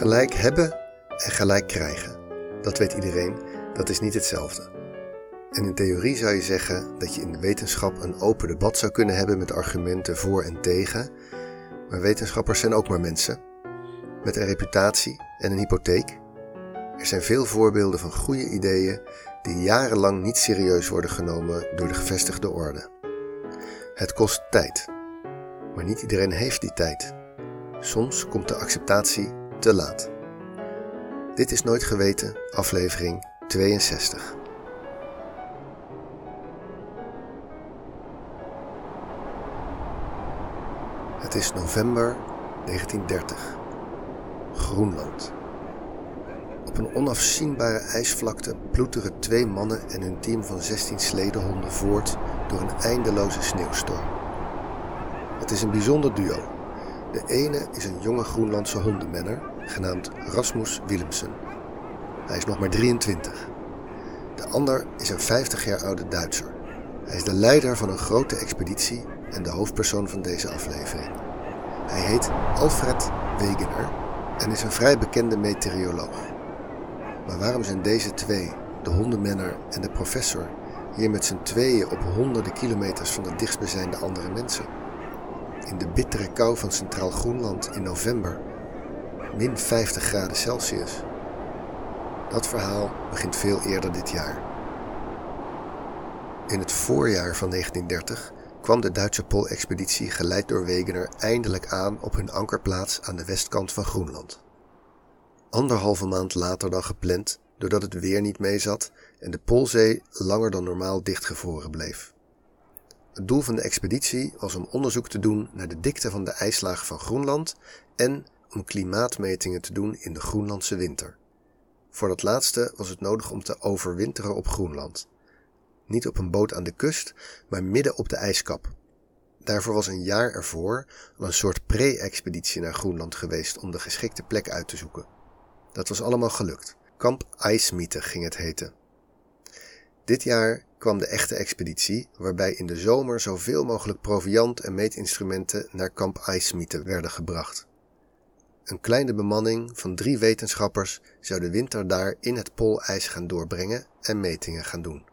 Gelijk hebben en gelijk krijgen. Dat weet iedereen, dat is niet hetzelfde. En in theorie zou je zeggen dat je in de wetenschap een open debat zou kunnen hebben met argumenten voor en tegen. Maar wetenschappers zijn ook maar mensen. Met een reputatie en een hypotheek. Er zijn veel voorbeelden van goede ideeën die jarenlang niet serieus worden genomen door de gevestigde orde. Het kost tijd. Maar niet iedereen heeft die tijd. Soms komt de acceptatie te laat. Dit is Nooit Geweten, aflevering 62. Het is november 1930. Groenland. Op een onafzienbare ijsvlakte ploeteren twee mannen en hun team van 16 sledehonden voort door een eindeloze sneeuwstorm. Het is een bijzonder duo. De ene is een jonge Groenlandse hondenmenner, genaamd Rasmus Willemsen. Hij is nog maar 23. De ander is een 50 jaar oude Duitser. Hij is de leider van een grote expeditie en de hoofdpersoon van deze aflevering. Hij heet Alfred Wegener en is een vrij bekende meteoroloog. Maar waarom zijn deze twee, de hondenmenner en de professor, hier met z'n tweeën op honderden kilometers van de dichtstbijzijnde andere mensen? In de bittere kou van Centraal Groenland in november, min 50 graden Celsius. Dat verhaal begint veel eerder dit jaar. In het voorjaar van 1930 kwam de Duitse Poolexpeditie geleid door Wegener eindelijk aan op hun ankerplaats aan de westkant van Groenland. Anderhalve maand later dan gepland, doordat het weer niet meezat en de Poolzee langer dan normaal dichtgevroren bleef. Het doel van de expeditie was om onderzoek te doen naar de dikte van de ijslaag van Groenland en om klimaatmetingen te doen in de Groenlandse winter. Voor dat laatste was het nodig om te overwinteren op Groenland. Niet op een boot aan de kust, maar midden op de ijskap. Daarvoor was een jaar ervoor al een soort pre-expeditie naar Groenland geweest om de geschikte plek uit te zoeken. Dat was allemaal gelukt. Kamp IJsmiete ging het heten. Dit jaar kwam de echte expeditie, waarbij in de zomer zoveel mogelijk proviant en meetinstrumenten naar kamp IJsmiete werden gebracht. Een kleine bemanning van drie wetenschappers zou de winter daar in het poolijs gaan doorbrengen en metingen gaan doen.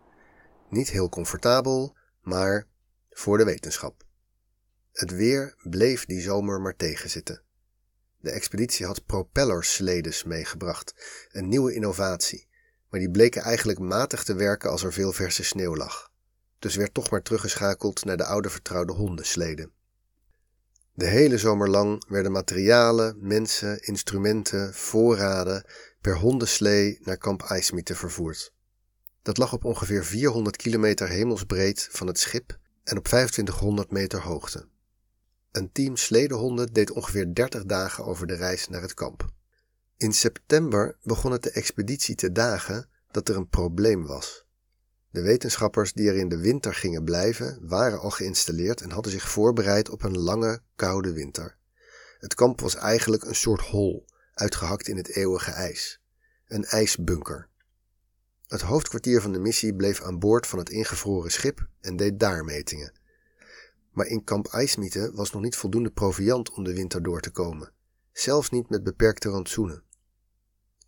Niet heel comfortabel, maar voor de wetenschap. Het weer bleef die zomer maar tegenzitten. De expeditie had propellersledes meegebracht, een nieuwe innovatie, maar die bleken eigenlijk matig te werken als er veel verse sneeuw lag. Dus werd toch maar teruggeschakeld naar de oude vertrouwde hondensleden. De hele zomer lang werden materialen, mensen, instrumenten, voorraden per hondenslee naar kamp IJsmiete vervoerd. Dat lag op ongeveer 400 kilometer hemelsbreed van het schip en op 2500 meter hoogte. Een team sledehonden deed ongeveer 30 dagen over de reis naar het kamp. In september begon het de expeditie te dagen dat er een probleem was. De wetenschappers die er in de winter gingen blijven, waren al geïnstalleerd en hadden zich voorbereid op een lange, koude winter. Het kamp was eigenlijk een soort hol, uitgehakt in het eeuwige ijs. Een ijsbunker. Het hoofdkwartier van de missie bleef aan boord van het ingevroren schip en deed daar metingen. Maar in kamp IJsmiete was nog niet voldoende proviand om de winter door te komen, zelfs niet met beperkte rantsoenen.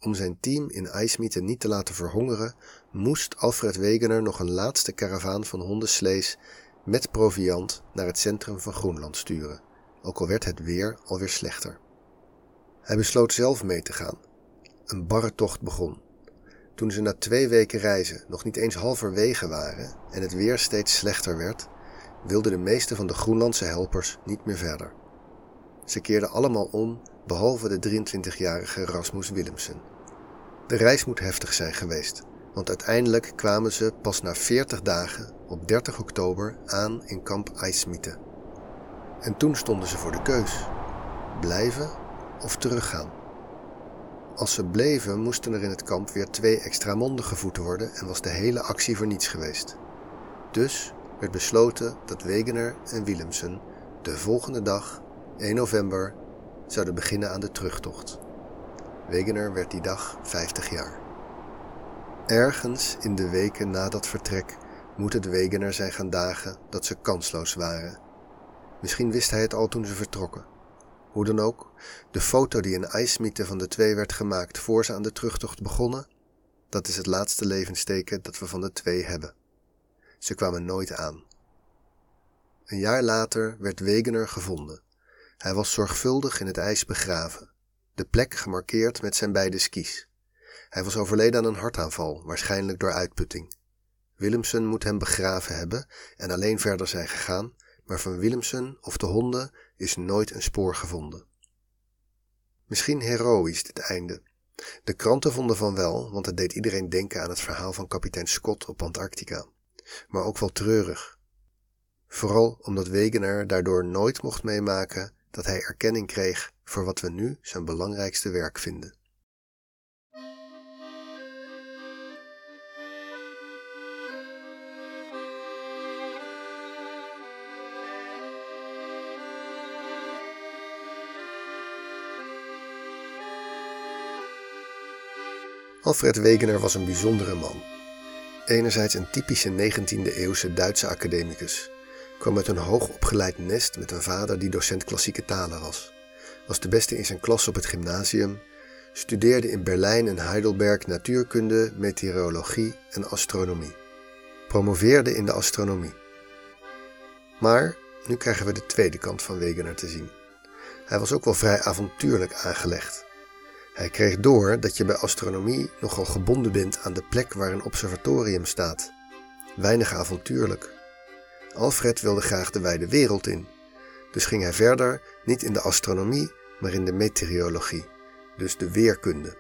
Om zijn team in IJsmiete niet te laten verhongeren, moest Alfred Wegener nog een laatste karavaan van hondenslees met proviand naar het centrum van Groenland sturen, ook al werd het weer alweer slechter. Hij besloot zelf mee te gaan. Een barre tocht begon. Toen ze na twee weken reizen nog niet eens halverwege waren en het weer steeds slechter werd, wilden de meeste van de Groenlandse helpers niet meer verder. Ze keerden allemaal om, behalve de 23-jarige Rasmus Willemsen. De reis moet heftig zijn geweest, want uiteindelijk kwamen ze pas na 40 dagen op 30 oktober aan in kamp IJsmiete. En toen stonden ze voor de keus: blijven of teruggaan. Als ze bleven, moesten er in het kamp weer twee extra monden gevoed worden en was de hele actie voor niets geweest. Dus werd besloten dat Wegener en Willemsen de volgende dag, 1 november, zouden beginnen aan de terugtocht. Wegener werd die dag 50 jaar. Ergens in de weken na dat vertrek moet het Wegener zijn gaan dagen dat ze kansloos waren. Misschien wist hij het al toen ze vertrokken. Hoe dan ook, de foto die in IJsmiete van de twee werd gemaakt voor ze aan de terugtocht begonnen, dat is het laatste levensteken dat we van de twee hebben. Ze kwamen nooit aan. Een jaar later werd Wegener gevonden. Hij was zorgvuldig in het ijs begraven, de plek gemarkeerd met zijn beide skis. Hij was overleden aan een hartaanval, waarschijnlijk door uitputting. Willemsen moet hem begraven hebben en alleen verder zijn gegaan, maar van Willemsen of de honden is nooit een spoor gevonden. Misschien heroïs dit einde. De kranten vonden van wel, want het deed iedereen denken aan het verhaal van kapitein Scott op Antarctica. Maar ook wel treurig. Vooral omdat Wegener daardoor nooit mocht meemaken dat hij erkenning kreeg voor wat we nu zijn belangrijkste werk vinden. Alfred Wegener was een bijzondere man. Enerzijds een typische 19e-eeuwse Duitse academicus. Kwam uit een hoogopgeleid nest met een vader die docent klassieke talen was. Was de beste in zijn klas op het gymnasium. Studeerde in Berlijn en Heidelberg natuurkunde, meteorologie en astronomie. Promoveerde in de astronomie. Maar nu krijgen we de tweede kant van Wegener te zien. Hij was ook wel vrij avontuurlijk aangelegd. Hij kreeg door dat je bij astronomie nogal gebonden bent aan de plek waar een observatorium staat. Weinig avontuurlijk. Alfred wilde graag de wijde wereld in. Dus ging hij verder, niet in de astronomie, maar in de meteorologie, dus de weerkunde.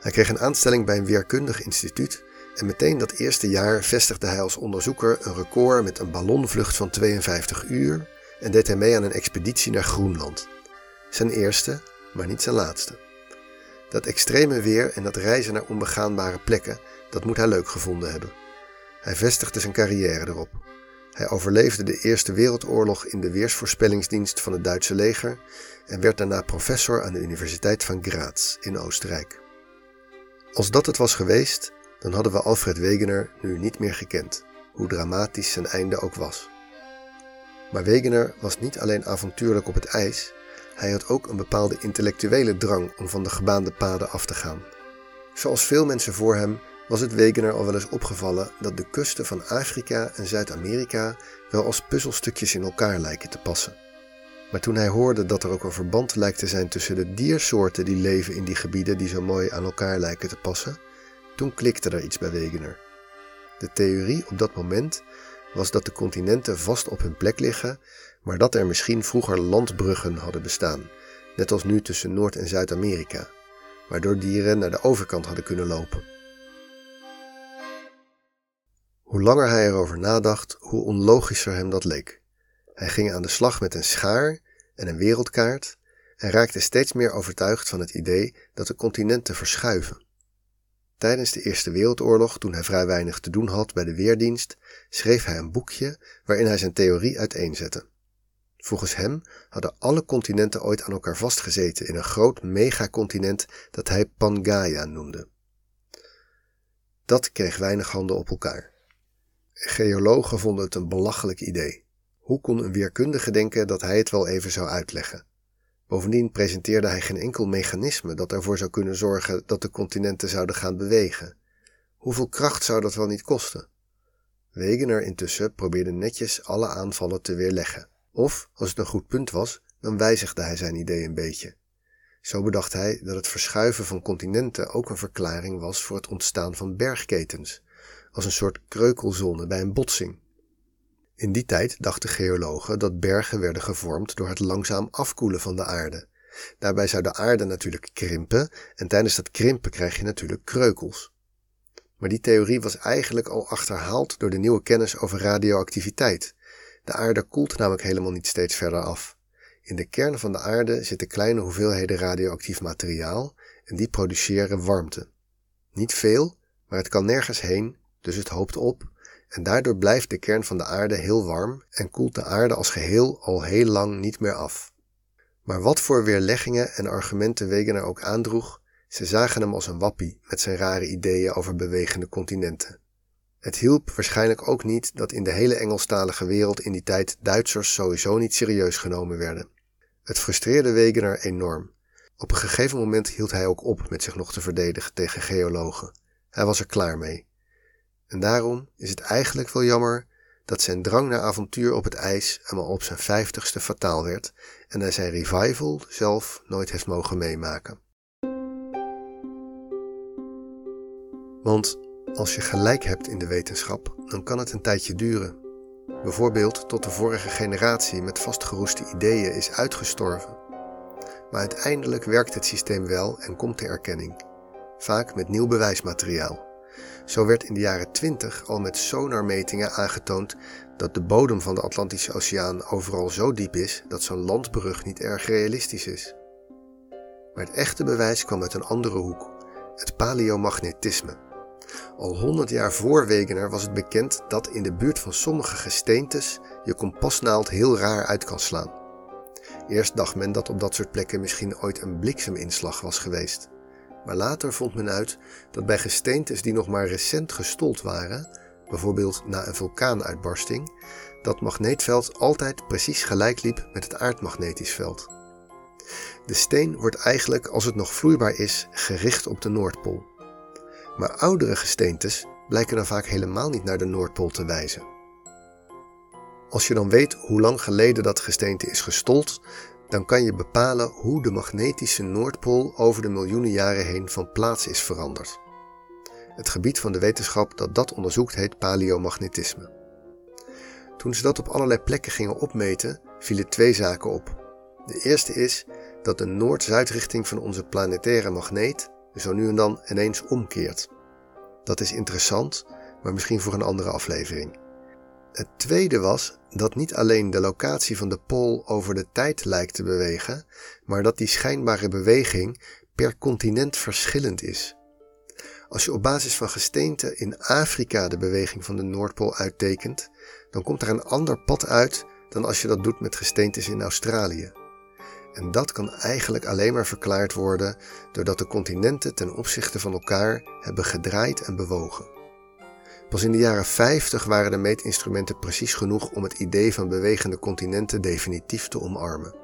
Hij kreeg een aanstelling bij een weerkundig instituut en meteen dat eerste jaar vestigde hij als onderzoeker een record met een ballonvlucht van 52 uur en deed hij mee aan een expeditie naar Groenland. Zijn eerste, maar niet zijn laatste. Dat extreme weer en dat reizen naar onbegaanbare plekken, dat moet hij leuk gevonden hebben. Hij vestigde zijn carrière erop. Hij overleefde de Eerste Wereldoorlog in de weersvoorspellingsdienst van het Duitse leger en werd daarna professor aan de Universiteit van Graz in Oostenrijk. Als dat het was geweest, dan hadden we Alfred Wegener nu niet meer gekend, hoe dramatisch zijn einde ook was. Maar Wegener was niet alleen avontuurlijk op het ijs, hij had ook een bepaalde intellectuele drang om van de gebaande paden af te gaan. Zoals veel mensen voor hem was het Wegener al wel eens opgevallen dat de kusten van Afrika en Zuid-Amerika wel als puzzelstukjes in elkaar lijken te passen. Maar toen hij hoorde dat er ook een verband lijkt te zijn tussen de diersoorten die leven in die gebieden die zo mooi aan elkaar lijken te passen, toen klikte er iets bij Wegener. De theorie op dat moment was dat de continenten vast op hun plek liggen maar dat er misschien vroeger landbruggen hadden bestaan, net als nu tussen Noord- en Zuid-Amerika, waardoor dieren naar de overkant hadden kunnen lopen. Hoe langer hij erover nadacht, hoe onlogischer hem dat leek. Hij ging aan de slag met een schaar en een wereldkaart en raakte steeds meer overtuigd van het idee dat de continenten verschuiven. Tijdens de Eerste Wereldoorlog, toen hij vrij weinig te doen had bij de Weerdienst, schreef hij een boekje waarin hij zijn theorie uiteenzette. Volgens hem hadden alle continenten ooit aan elkaar vastgezeten in een groot megacontinent dat hij Pangaea noemde. Dat kreeg weinig handen op elkaar. Geologen vonden het een belachelijk idee. Hoe kon een weerkundige denken dat hij het wel even zou uitleggen? Bovendien presenteerde hij geen enkel mechanisme dat ervoor zou kunnen zorgen dat de continenten zouden gaan bewegen. Hoeveel kracht zou dat wel niet kosten? Wegener intussen probeerde netjes alle aanvallen te weerleggen. Of, als het een goed punt was, dan wijzigde hij zijn idee een beetje. Zo bedacht hij dat het verschuiven van continenten ook een verklaring was voor het ontstaan van bergketens, als een soort kreukelzone bij een botsing. In die tijd dachten geologen dat bergen werden gevormd door het langzaam afkoelen van de aarde. Daarbij zou de aarde natuurlijk krimpen en tijdens dat krimpen krijg je natuurlijk kreukels. Maar die theorie was eigenlijk al achterhaald door de nieuwe kennis over radioactiviteit, de aarde koelt namelijk helemaal niet steeds verder af. In de kern van de aarde zitten kleine hoeveelheden radioactief materiaal en die produceren warmte. Niet veel, maar het kan nergens heen, dus het hoopt op en daardoor blijft de kern van de aarde heel warm en koelt de aarde als geheel al heel lang niet meer af. Maar wat voor weerleggingen en argumenten Wegener ook aandroeg, ze zagen hem als een wappie met zijn rare ideeën over bewegende continenten. Het hielp waarschijnlijk ook niet dat in de hele Engelstalige wereld in die tijd Duitsers sowieso niet serieus genomen werden. Het frustreerde Wegener enorm. Op een gegeven moment hield hij ook op met zich nog te verdedigen tegen geologen. Hij was er klaar mee. En daarom is het eigenlijk wel jammer dat zijn drang naar avontuur op het ijs hem al op zijn vijftigste fataal werd en hij zijn revival zelf nooit heeft mogen meemaken. Want als je gelijk hebt in de wetenschap, dan kan het een tijdje duren. Bijvoorbeeld tot de vorige generatie met vastgeroeste ideeën is uitgestorven. Maar uiteindelijk werkt het systeem wel en komt de erkenning, vaak met nieuw bewijsmateriaal. Zo werd in de jaren 20 al met sonarmetingen aangetoond dat de bodem van de Atlantische Oceaan overal zo diep is dat zo'n landbrug niet erg realistisch is. Maar het echte bewijs kwam uit een andere hoek, het paleomagnetisme. Al honderd jaar voor Wegener was het bekend dat in de buurt van sommige gesteentes je kompasnaald heel raar uit kan slaan. Eerst dacht men dat op dat soort plekken misschien ooit een blikseminslag was geweest. Maar later vond men uit dat bij gesteentes die nog maar recent gestold waren, bijvoorbeeld na een vulkaanuitbarsting, dat magneetveld altijd precies gelijk liep met het aardmagnetisch veld. De steen wordt eigenlijk, als het nog vloeibaar is, gericht op de Noordpool. Maar oudere gesteentes blijken dan vaak helemaal niet naar de Noordpool te wijzen. Als je dan weet hoe lang geleden dat gesteente is gestold, dan kan je bepalen hoe de magnetische Noordpool over de miljoenen jaren heen van plaats is veranderd. Het gebied van de wetenschap dat dat onderzoekt heet paleomagnetisme. Toen ze dat op allerlei plekken gingen opmeten, vielen twee zaken op. De eerste is dat de noord-zuidrichting van onze planetaire magneet zo nu en dan ineens omkeert. Dat is interessant, maar misschien voor een andere aflevering. Het tweede was dat niet alleen de locatie van de pool over de tijd lijkt te bewegen, maar dat die schijnbare beweging per continent verschillend is. Als je op basis van gesteente in Afrika de beweging van de Noordpool uittekent, dan komt er een ander pad uit dan als je dat doet met gesteentes in Australië. En dat kan eigenlijk alleen maar verklaard worden doordat de continenten ten opzichte van elkaar hebben gedraaid en bewogen. Pas in de jaren 50 waren de meetinstrumenten precies genoeg om het idee van bewegende continenten definitief te omarmen.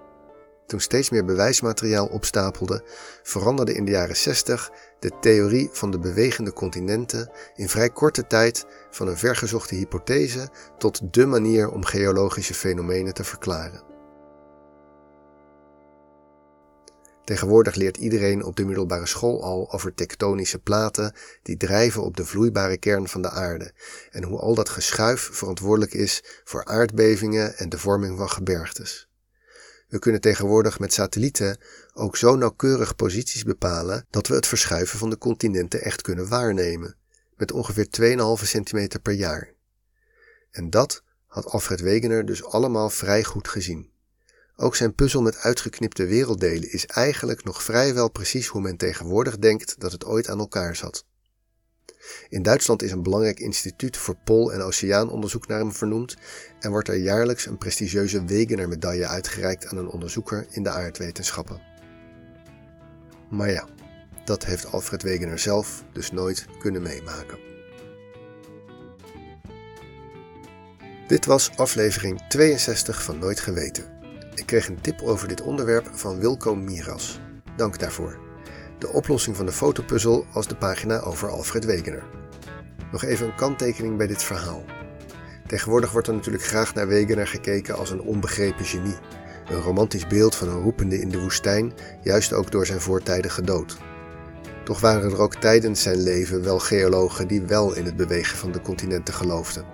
Toen steeds meer bewijsmateriaal opstapelde, veranderde in de jaren 60 de theorie van de bewegende continenten in vrij korte tijd van een vergezochte hypothese tot de manier om geologische fenomenen te verklaren. Tegenwoordig leert iedereen op de middelbare school al over tektonische platen die drijven op de vloeibare kern van de aarde en hoe al dat geschuif verantwoordelijk is voor aardbevingen en de vorming van gebergtes. We kunnen tegenwoordig met satellieten ook zo nauwkeurig posities bepalen dat we het verschuiven van de continenten echt kunnen waarnemen, met ongeveer 2,5 centimeter per jaar. En dat had Alfred Wegener dus allemaal vrij goed gezien. Ook zijn puzzel met uitgeknipte werelddelen is eigenlijk nog vrijwel precies hoe men tegenwoordig denkt dat het ooit aan elkaar zat. In Duitsland is een belangrijk instituut voor pool- en oceaanonderzoek naar hem vernoemd en wordt er jaarlijks een prestigieuze Wegener-medaille uitgereikt aan een onderzoeker in de aardwetenschappen. Maar ja, dat heeft Alfred Wegener zelf dus nooit kunnen meemaken. Dit was aflevering 62 van Nooit Geweten. Ik kreeg een tip over dit onderwerp van Wilco Miras. Dank daarvoor. De oplossing van de fotopuzzel was de pagina over Alfred Wegener. Nog even een kanttekening bij dit verhaal. Tegenwoordig wordt er natuurlijk graag naar Wegener gekeken als een onbegrepen genie. Een romantisch beeld van een roepende in de woestijn, juist ook door zijn voortijdige dood. Toch waren er ook tijdens zijn leven wel geologen die wel in het bewegen van de continenten geloofden.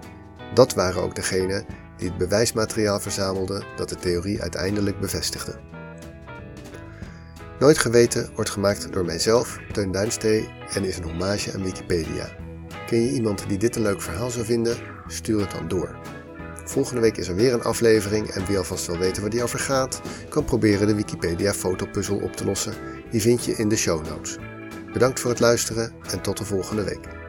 Dat waren ook degenen die het bewijsmateriaal verzamelde dat de theorie uiteindelijk bevestigde. Nooit geweten wordt gemaakt door mijzelf, Teun Duinstee en is een hommage aan Wikipedia. Ken je iemand die dit een leuk verhaal zou vinden? Stuur het dan door. Volgende week is er weer een aflevering en wie alvast wil weten waar die over gaat, kan proberen de Wikipedia fotopuzzel op te lossen. Die vind je in de show notes. Bedankt voor het luisteren en tot de volgende week.